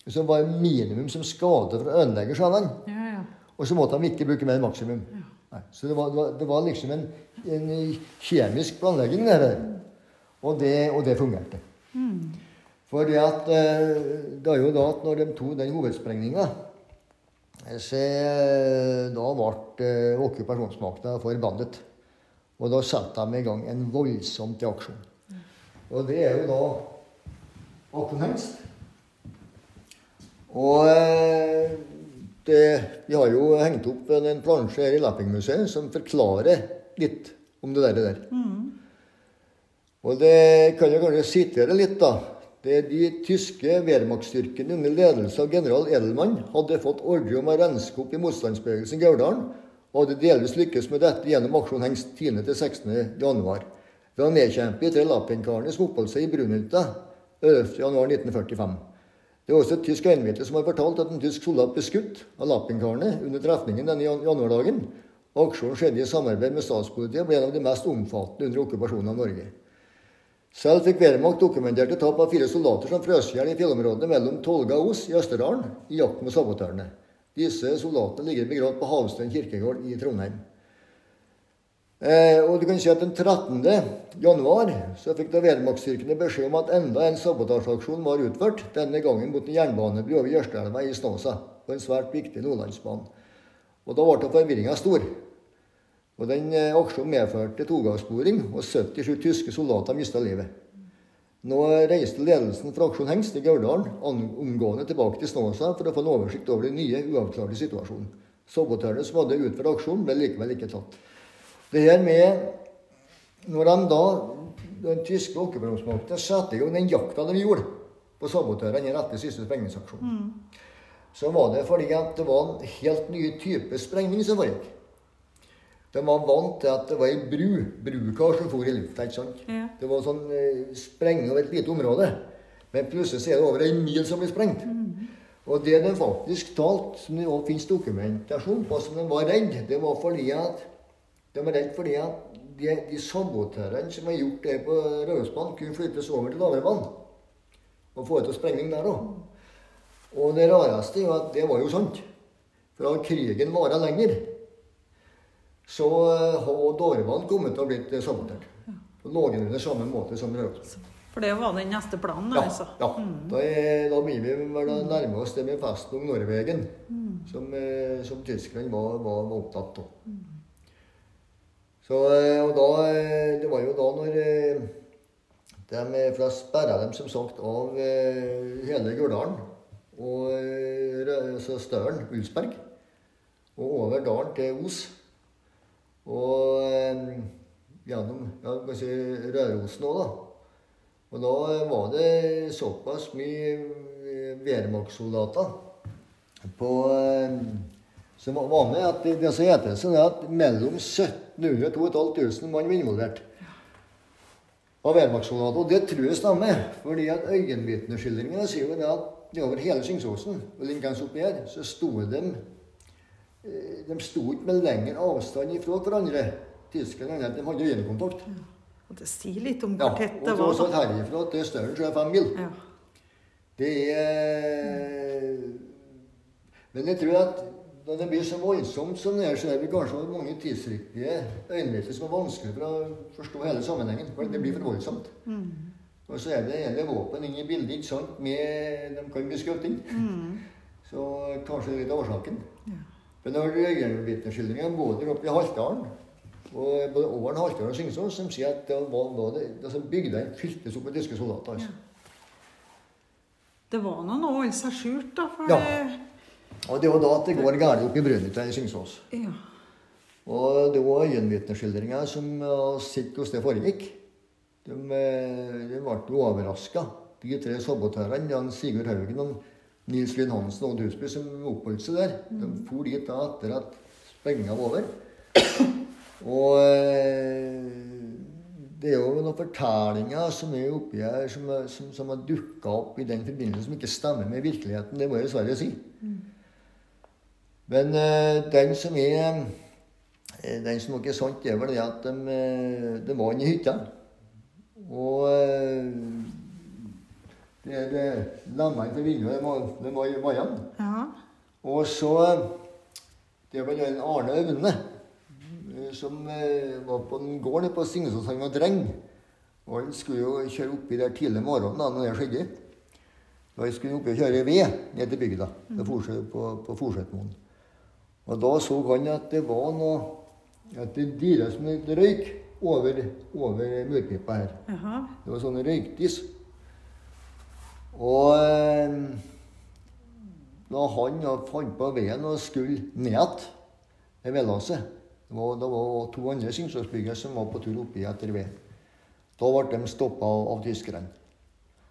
Så det var minimum som skade for å ødelegge skjellene. Ja, ja. Og så måtte de ikke bruke mer maksimum. Nei, så det var, det var, det var liksom en, en kjemisk planlegging der. Og det, og det fungerte. For det at eh, det er jo da at når de tok den hovedsprengninga, så eh, da ble eh, okkupasjonsmakta forbannet. Og da satte de i gang en voldsom aksjon. Og det er jo da Aksjon Hengst. Og eh, det, vi har jo hengt opp en, plansje her i Lappingmuseet som forklarer litt om det der. det der. Og det kan jeg kanskje sitere litt, da. Det er de tyske Wehrmachtstyrkene under ledelse av general Edelmann hadde fått ordre om å renske opp i motstandsbevegelsen i Gauldalen, og hadde delvis lykkes med dette gjennom Aksjon Hengst 10.-16. januar. Ved å nedkjempe de tre lappinkarene som oppholdt seg i Brunhytta 11. januar 1945. Det er også et tysk øyenvitne som har fortalt at en tysk soldat ble skutt av lappinkarene under trefningen denne jan- januardagen. Aksjonen skjedde i samarbeid med statspolitiet og ble en av de mest omfattende under okkupasjonen av Norge. Selv fikk Wehrmacht dokumenterte tap av fire soldater som frøs i hjel i fjellområdene mellom Tolga og Os i Østerdalen i jakten med sabotørene. Disse soldatene ligger begravd på Havstein kirkegård i Trondheim. Eh, og du kan si at Den 13. januar så fikk da Wehrmachtstyrkene beskjed om at enda en sabotasjeaksjon var utført, denne gangen mot en jernbanebru over Jørstadelva i Snåsa, på en svært viktig nordlandsbane. Og Da ble forvirringa stor. Og Den eh, aksjonen medførte togangssporing, og 77 tyske soldater mista livet. Nå reiste ledelsen fra Aksjon Hengst i Gauldalen omgående tilbake til Snåsa for å få en oversikt over den nye, uavklarte situasjonen. Sabotørene som hadde utført aksjonen, ble likevel ikke tatt. Det her med Når de da, den tyske okkupasjonsmakten satte i gang den jakta de gjorde på sabotørene etter siste sprengningsaksjon, mm. så var det fordi at det var en helt ny type sprengning som foregikk. De var vant til at det var ei bru, brukar som for i lufta. ikke sant? Ja. Det var sånn eh, sprengning over et lite område. Men plutselig så er det over ei mil som blir sprengt. Mm. Og det de faktisk talt, som det også finnes dokumentasjon på, som de var redd, det var fordi at de var redd fordi at de, de sabotørene som har gjort det på Rørosbanen, kunne flyttes over til Lavrebanen. Og få til sprengning der òg. Og det rareste er jo at det var jo sant. For da krigen varte lenger så har eh, Dovrebanen kommet til å blitt eh, sabotert. På noenlunde samme måte som Røros. For det var den neste planen? Ja. altså? ja. Mm. Da, er, da blir vi vel nærme oss det med Festning Norvegen, mm. som, eh, som tyskerne var, var, var, opptatt av. Mm. Så, og da, Det var jo da når de For da sperra dem som sagt av hele Gauldalen og så Støren, Ulsberg, og over dalen til Os. Og eh, gjennom ja, si Rørosen òg, da. Og da var det såpass mye eh, Wehrmacht-soldater eh, som var med at det, det som heter sånn at mellom 1700 og 2500 mann var involvert. Av Wehrmacht-soldater. Og det tror jeg stemmer. fordi at øyenvitneskildringene sier jo det at over hele Singsåsen og Linkens oppi her, så sto de Eh, de sto ikke med lengre avstand ifra hverandre. Tyskerne de hadde øyekontakt. Ja. Og det sier litt om hvor tett det var. Ja, og herifra til Støren så er det fem mil. Ja. Det er Men jeg tror at når det blir så voldsomt som det er, så er det kanskje mange tidsriktige øyenvitner som er vanskelig for å forstå hele sammenhengen. For det blir for voldsomt. Mm. Og så er det hele våpen inne i bildet, ikke sant? Med, de kan bli skutt inn. Mm. Så kanskje det er litt av årsaken. Ja. Men det var øyenvitneskildringer både oppe i Haltdalen og både Åren, Haltdalen og Syngsås, som sier at det var, var det, altså bygdene fyltes opp med tyske soldater. altså. Ja. Det var nå noe å holde seg skjult, da. For ja. Og det var da at det går galt opp i Brønnøyta i Singsås. Ja. Og det var øyenvitneskildringer som har sett hvordan det foregikk. De, eh, de ble overraska, de tre sabotørene. Sigurd Haugen og Nils Lyn Hansen og Odd Husby som oppholdt seg der. De mm. for dit da etter at spenninga var over. Og eh, det er jo noen fortellinger som er oppi her, som, som, som har dukka opp i den forbindelse, som ikke stemmer med virkeligheten. Det må jeg dessverre si. Mm. Men uh, den som er eh, Den som ikke er sant, det er vel det at de, de var inne i hytta. Og det er det lammene til vinduet det var, i. Ja. Og så Det var en Arne Aune eh, som eh, var på en gård på Signesås. Han var dreng. Og han skulle jo kjøre oppi der tidlig om morgenen da når det skjedde. Da skulle han oppi og kjøre ved ned til bygda mm. på, på Forsetmoen. Og da så han at det var noe at det dirra som et røyk over, over murpipa her. Aha. Det var sånn røykdis. Og eh, da han fant på veien og skulle ned igjen vedlasset det var, det var to andre Singsåsbyggere som var på tur oppi etter veien. Da ble de stoppa av, av tyskerne.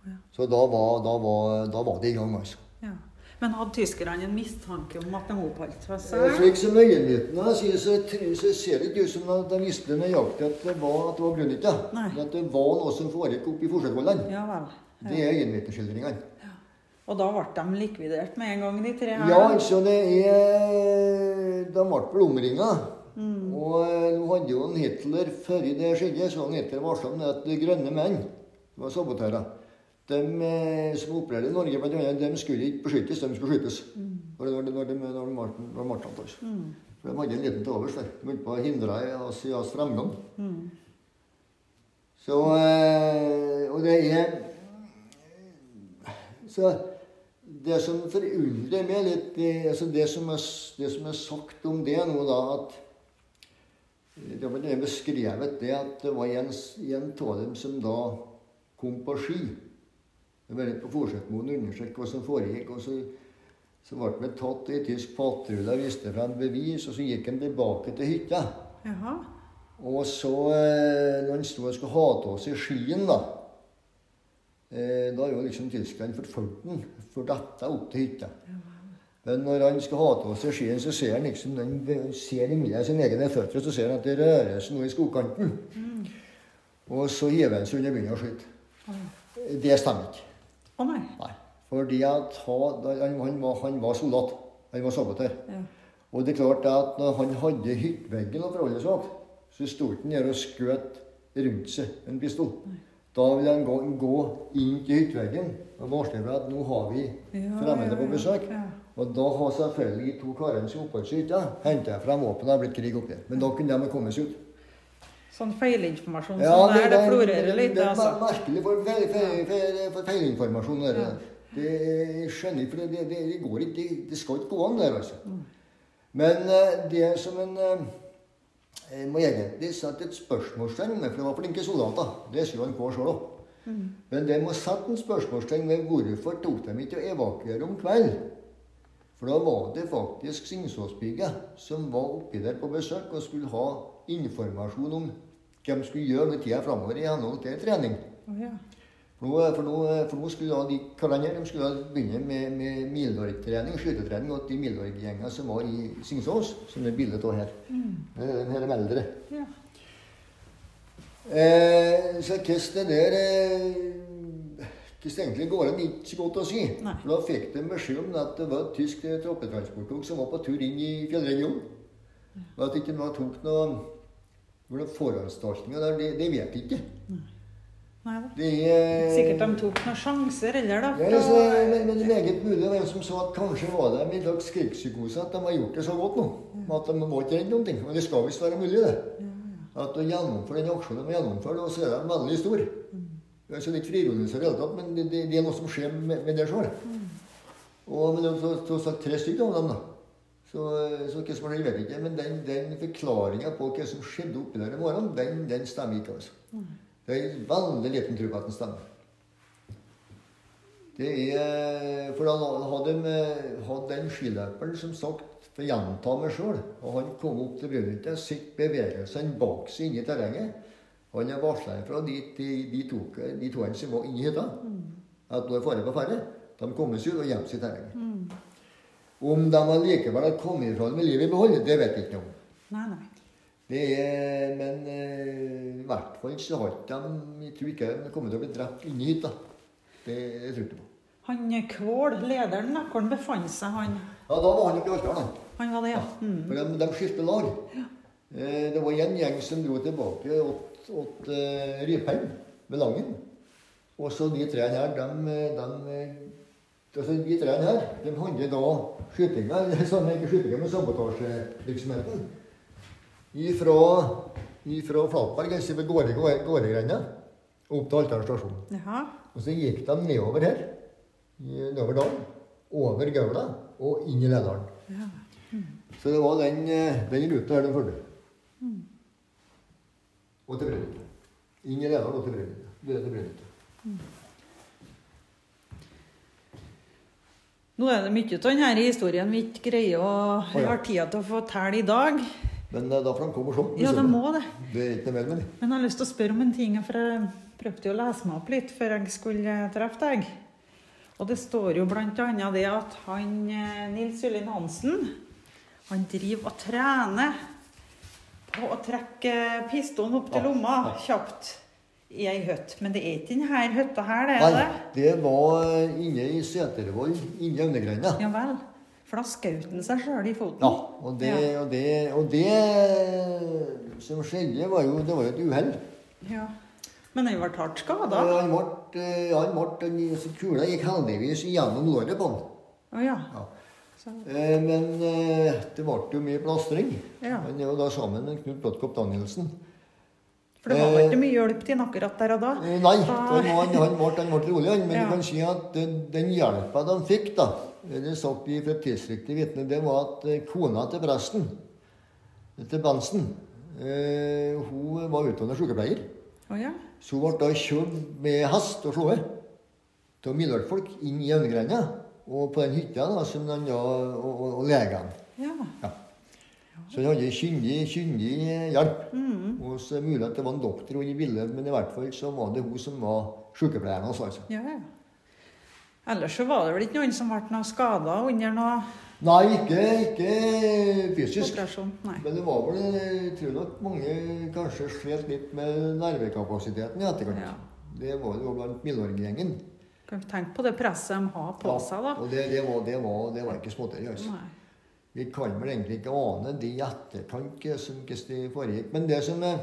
Ja. Så da var, da, var, da var, det i gang, altså. Ja. Men hadde tyskerne en mistanke om at de oppholdt seg? Slik som øyenvitnene sier, så, så ser det ikke ut som at de visste nøyaktig at det var, at det var. At det var noe som foregikk oppe i Forsøkholdene. Ja, vel. Det er øyenvitneskildringene. Ja. Og da ble de likvidert med en gang, de tre her? Ja, altså det er De ble vel omringa. Mm. Og eh, nå hadde jo en Hitler før det skjedde, så han Hitler varsla om at de grønne menn var sabotører. De eh, som i Norge, blant annet, de skulle ikke beskyttes, de skulle skytes. Mm. Når, de, når, de, når de var martret. Mm. For de hadde en liten til overs der. De holdt på å hindre oss i oss fremgang. Mm. Så eh, Og det er så det som forundrer meg litt, det, altså det, som er, det, som er, sagt om det nå, da, at Det er beskrevet det at det var en av dem som da kom på ski. Det var på Forsøkmoen og undersøke hva som foregikk. og så, så ble vi tatt i tysk patrulje og viste fram bevis, og så gikk han tilbake til hytta. Jaha. Og så, eh, når han sto og skulle ha av seg skien, da eh, Da er jo liksom tyskerne forfulgt ham, for dette opp til hytta. Men når han skal ha av seg skien, så ser han liksom han ser imellom sine egne føtter, så ser han at det rører seg noe i skogkanten. Og så hiver han seg under og begynner å skyte. Det stemmer ikke. Å nei. Nei. Fordi at han, han, var, han var soldat. Han var sabotør. Ja. Og det er klart at når han hadde hytteveggen å forholde seg til, så sto han der og skjøt rundt seg en pistol. Da ville han gå, gå inn til hytteveggen og varsle at nå har vi Ja, fremmede på besøk. ja. Og da har selvfølgelig to karene som oppholdt seg i hytta, henta frem våpen det har blitt krig oppi. Men da kunne de ha kommet seg ut. Sånn feilinformasjon Ja, sånn der, det det- florerer litt, Det er altså. merkelig for, feil, feil, feil, for feilinformasjon. Der, Ja. det jeg skjønner for det, det, det går ikke. Det, det skal ikke gå an der, altså. Mm. Men eh, det som en eh, jeg må egentlig sette et spørsmålstegn ved, for det var flinke soldater. Det sier han få sjøl òg. Mm. Men det må sette en spørsmålstegn ved hvorfor tok de ikke å evakuere om kvelden. For da var det faktisk Singsåsbygget som var oppi der på besøk og skulle ha informasjon om hva de skulle gjøre med tida framover i henhold til trening. Oh, ja. For nå, for nå, for nå skulle de kalender, de skulle begynne med, med Mildorg-trening, skytetrening, og de Mildorg-gjenga som var i Singsås, som er bildet av her. Det er Den her er eldre. ja. Eh, så hvordan det der eh, Hvordan egentlig går an, ikke så godt å si. Nei. For Da fikk de beskjed om at det var et tysk eh, troppetransporttog som var på tur inn i fjellregionen. Og at ikke noe tok noe noen forhåndstolkninga der, det, det vet jeg ikke. Nei da. Det er Sikkert de tok noen sjanser, heller, da. Ja, fra- altså, men, men det er meget mulig var som sa at kanskje var det en slags krigspsykose at de har gjort det så godt nå. At de var ikke redd noen ting. Og det skal visst være mulig, det. At å gjennomføre den aksjonen de har gjennomført, og så er de veldig store. Altså, det er ikke frirollelse i det hele tatt, men det, det, det er noe som skjer med, med det sjøl. Og men det er tross alt tre stykker av dem, da. Så, så hva som har skjedd, vet jeg ikke. Men den, den forklaringa på hva som skjedde oppi der i morgen, den, den stemmer ikke, altså. Det er veldig liten tro på at den stemmer. Det er, for da hadde, de, hadde den skiløperen som sagt For å gjenta meg sjøl Og han kom opp til bruddet, sitt bevegelsene bak seg inne i terrenget. Han er varsla fra de, de, de, to, de to som var inni hytta, at nå er fare på ferde. De kommer seg ut og gjemmer seg i terrenget. Om de allikevel har kommet ifra det med livet i behold, det vet jeg ikke om. Nei, nei. Det er, men eh, i hvert fall så har de Jeg tror ikke de kommer til å bli drept inni da. Det, jeg tror jeg på. Han Kvål, lederen, da, hvor han befant seg, han Ja, da var han oppe i Alta. Han var det, ja. Mm. For de, de skifter lag. Ja. det var en gjeng som dro tilbake åt, åt uh, Rypheim ved Langen. Og så de tre her, de, de, altså tre her, de hadde da skytinga, sånn ikke skytinga, men sabotasjevirksomheten. Ifra, ifra Flatberg, altså ved Gårde- Gårdegrenda, opp til Alteren stasjon. Jaha. Og så gikk de nedover her, nedover dalen, over Gaula og inn i Lærdalen. Ja. Så det var den, eh, den ruta her de fulgte. Og til Brønnøy. Inn i Lærdalen og til Brønnøy. Det er til Brønnøy. Nå er det mye av denne historien vi ikke greier å oh, ja. har tida til å fortelle i dag. Men eh, da får han komme og se. Ja, det må det. Det er ikke mer med det. Men jeg har lyst til å spørre om en ting, for jeg prøvde å lese meg opp litt før jeg skulle treffe deg. Og det står jo annet det at han eh, Nils Ylin Hansen, han driver og trener på å trekke pistolen opp til lomma ja. kjapt i ei hytte. Men det er ikke denne hytta her, det er Nei, det? det var eh, inne i Setervoll, inne i Aunegreina. Ja vel. For da skjøt han seg sjøl i foten. Ja, og det, og det, og det som skjedde, var jo, det var et uhell. Ja. Men han ble hardt skada. Han ble, eh, han ble, så kula gikk heldigvis gjennom låret på han. Oh, ja. Ja. Eh, Men eh, det ble jo mye plastring. Ja. Han er jo da sammen med Knut Brodtkopp Danielsen. For det var ikke mye hjelp til han akkurat der og da? Eh, Nei, han, han, ble, rolig, han. Men Ja. du kan si at den, den hjelpa de fikk, da Det er sagt fra et tidsriktig vitne, det var at eh, kona til presten, til Bensen, Eh, hun var utdannet sykepleier. Oh, ja. Så hun ble da kjørt med hest og slått av Milorg-folk inn i Øynegrenda. Og på den hytta da, som han da, og, og, og legene. Ja. Ja. Så han hadde kyndig, kyndig hjelp. Er det mulig at det var en doktor i bildet, men i hvert fall så var det hun som var sykepleieren hans. altså. ja, ja. Ellers så var det vel ikke noen som ble noe skada under noe Nei, ikke, ikke fysisk. Nei. Men det var vel, jeg tror nok mange kanskje slet litt med nervekapasiteten i etterkant. Ja. Det var jo blant Milorg-gjengen. Tenke på det presset de har på seg, da. Og det, det, var, det, var, det var ikke småtteri. Altså. Nei. Vi kan vel egentlig ikke ane det i etterkant som hvordan det foregikk. Men det som jeg,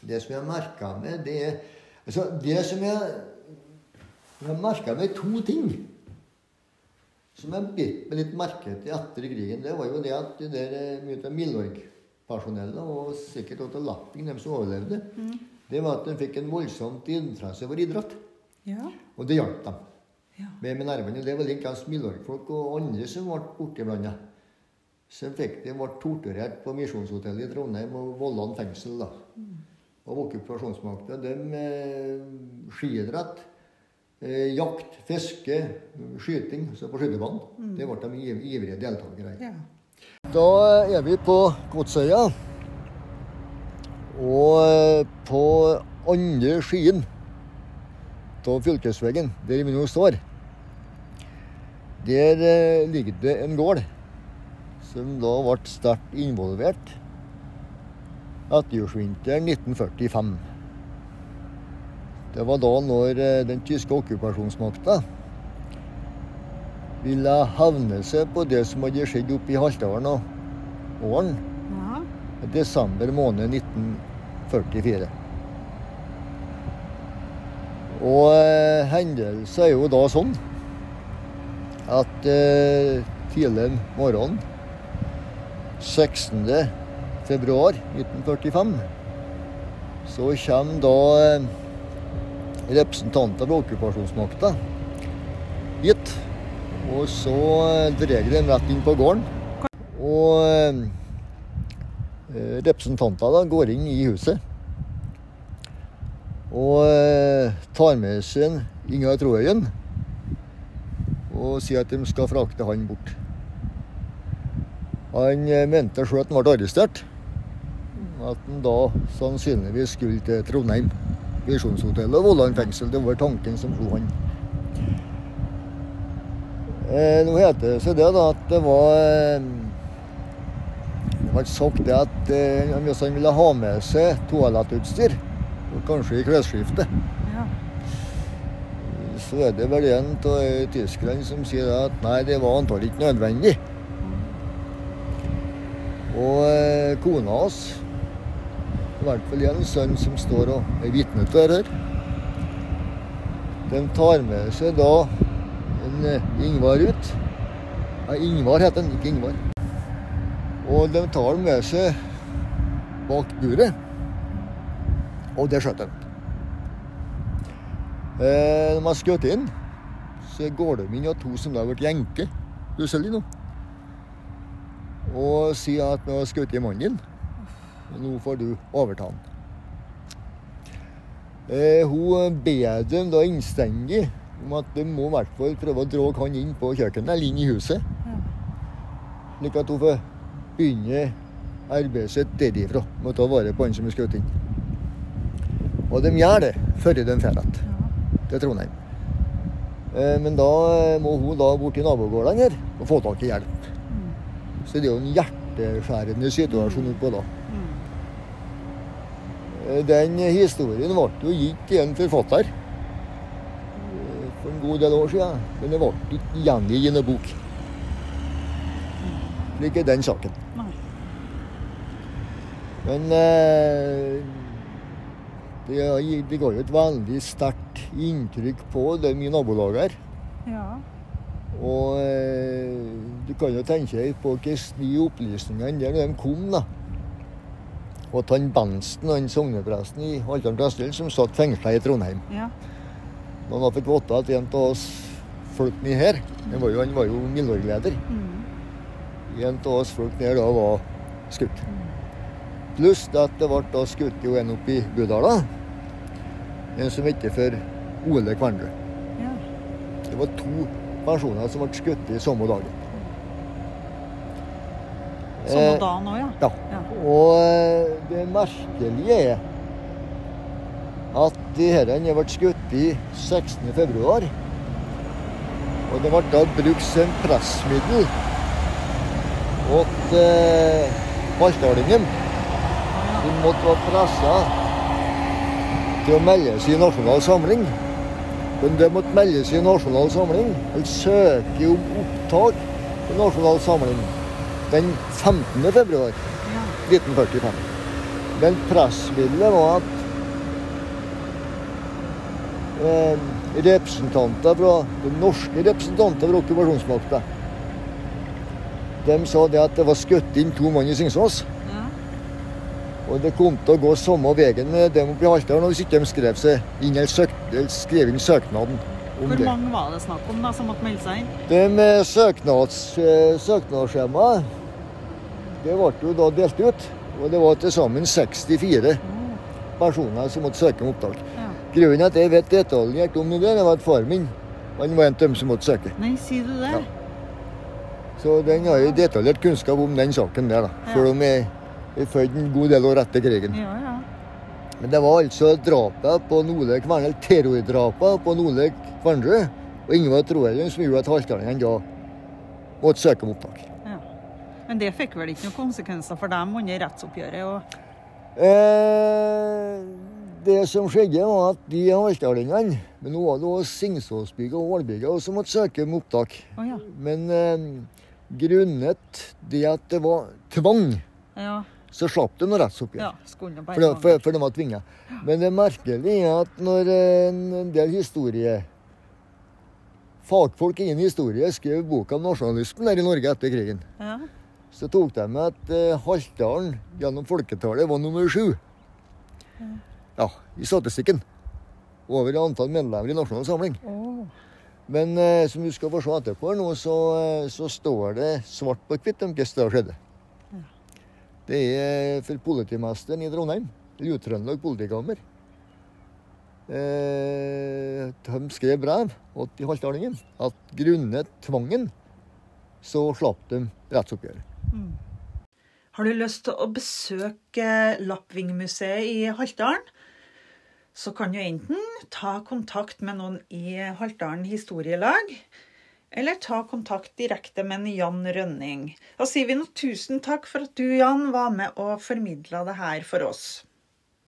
det som jeg merka meg, det er altså Det som jeg, jeg merka meg to ting som jeg bet meg litt merke til etter krigen. Det var jo det at det der, eh, mye av Milorg-personellet, og sikkert også Lapping, dem som overlevde, det var at de fikk en voldsomt interesse for idrett. Ja. Og det hjalp dem ja. med, med nervene. Det var likeens Milorg-folk og andre som ble borte blanda. Så fikk de ble torturert på Misjonshotellet i Trondheim og Vollan fengsel. da. Og okkupasjonsmakta. De eh, skiidrett, eh, jakt, fiske, skyting så på skytebanen. Det ble de ivrige deltakere i. ja. Da er vi på Godsøya. Og eh, på andre skien av fylkesveien, der vi nå står, der ligger det en gård som da ble sterkt involvert etterjordsvinteren 1945. Det var da når eh, den tyske okkupasjonsmakta ville hevne seg på det som hadde skjedd oppe i Haltdalen og Åren ja. desember måned 1944. Og eh, hendelsen er jo da sånn at eh, tidlig morgen 16. februar 1945 så kommer da eh, representanter fra okkupasjonsmakta hit. Og så eh, drar de rett inn på gården. Og eh, representanter går inn i huset. Og tar med seg Ingar Troøyen og sier at de skal frakte han bort. Han eh, mente sjøl at han ble arrestert. At han da sannsynligvis skulle til Trondheim. Visjonshotellet og Vollan fengsel. Det var tanken som slo han. Eh, nå heter det seg det da at det var eh, Det ble sagt det at eh, hvis han ville ha med seg toalettutstyr, kanskje i klesskiftet, ja. så er det vel en av tyskerne som sier at nei, det var antagelig ikke nødvendig. Og eh, kona hans, i hvert fall en sønn som står og er vitne til dette her, de tar med seg da en eh, Ingvar ut. Nei, Ingvar heter han, ikke Ingvar. Og de tar den med seg bak buret. Og det skjøt de. Eh, når man har skutt inn, så går de inn og to som da har vært jenke plutselig nå. Og sier at nå har jeg skutt i mannen din. Nå får du overta han. Eh, hun ber dem da innstendig om at de må i hvert fall prøve å dra han inn på kjøkkenet eller inn i huset. Slik at hun får begynne arbeidet sitt derifra med å ta vare på han som er skutt inn. Og de gjør det før de drar igjen til Trondheim. Eh, Men da må hun da bort til nabogårdene her og få tak i hjelp. Så det er jo en hjerteskjærende situasjon oppå da. Mm. Eh, Den historien ble jo gitt til en forfatter eh, for en god del år siden. Men det ble ikke gjengitt i noen bok. Slik er den saken. Men eh, det, det ga jo et veldig sterkt inntrykk på det i nabolaget her. Ja. Og eh, du kan jo tenke deg på hvordan de opplysningene der når de kom, da. Og at han Bensten, han sognepresten i Haltdalen prestedel, som satt fengsla i Trondheim Ja. Når han da fikk vite at en av oss folk ned her Han var jo, han var jo Milorg-leder. Mm. En av oss folk ned da var skutt. Pluss at det ble da skutt jo en oppe i Budala. En som het for Ole Kvernrud. Ja. Det var to personer som ble skutt i samme dagen. Samme Eh, dagen òg, ja. Ja. Ja. Og eh, det merkelige er at de herrene ble skutt i 16. februar. Og det ble da brukt som pressmiddel åt eh, Haltdalingen. De måtte være pressa til å melde seg i Nasjonal Samling. Men det måtte meldes i Nasjonal Samling, eller søke om opptak i Nasjonal Samling, den 15. februar. 1945. Men pressmiddelet var at eh, representanter fra, de norske representanter fra okkupasjonsmakta de sa det at det var skutt inn to mann i Singsås. Og det kom til å gå samme veien med dem oppe i Haltdalen hvis ikke de skrev, seg inn, søk, skrev inn søknaden Hvor det. mange var det snakk om da som måtte melde seg inn? Det med søknads, eh, søknadsskjemaet, det ble jo da delt ut. Og det var til sammen 64 personer som måtte søke om opptak. Ja. Grunnen at jeg vet detaljert om det, det var at far min han var en av dem som måtte søke. Nei, sier du det? Ja. Så den har jeg detaljert kunnskap om den saken der, da. Ja. Selv om jeg født en god del år etter krigen. Ja, ja. Men det var altså drapet på Nole Kvernel, terrordrapet på Nole Kvernrud og Ingvar Troelund som gjorde at haltdalingene da måtte søke om opptak. ja. Men det fikk vel ikke noen konsekvenser for dem under rettsoppgjøret? og... Eh, det som skjedde, var at de haltdalingene Men nå var det også Singsåsbygget og Ålbygget som måtte søke om opptak. Oh, ja. Men eh, grunnet det at det var tvang, Ja. Så slapp de noe rettsoppgjør. ja. For, for, for de var tvinga. Men det merkelige er at når en del historie Fagfolk innen historie skrev boka om nasjonalismen der i Norge etter krigen. Ja. Så tok de med at eh, Haltdalen gjennom folketallet var nummer sju. Ja, i statistikken. Over antall medlemmer i Nasjonal Samling. Oh. Men eh, som du skal få se etterpå, nå, så, eh, så står det svart på hvitt om hva som skjedde. Det er for politimesteren i Trondheim, Lyd-Trøndelag politikammer. Eh, de skrev brev til Haltdalingen at grunnet tvangen så slapp de rettsoppgjøret. Har du lyst til å besøke Lappvingmuseet i Haltdalen? Så kan du enten ta kontakt med noen i Haltdalen historielag, eller ta kontakt direkte med Jan Rønning. Da sier vi nå tusen takk for at du, Jan, var med og formidla det her for oss.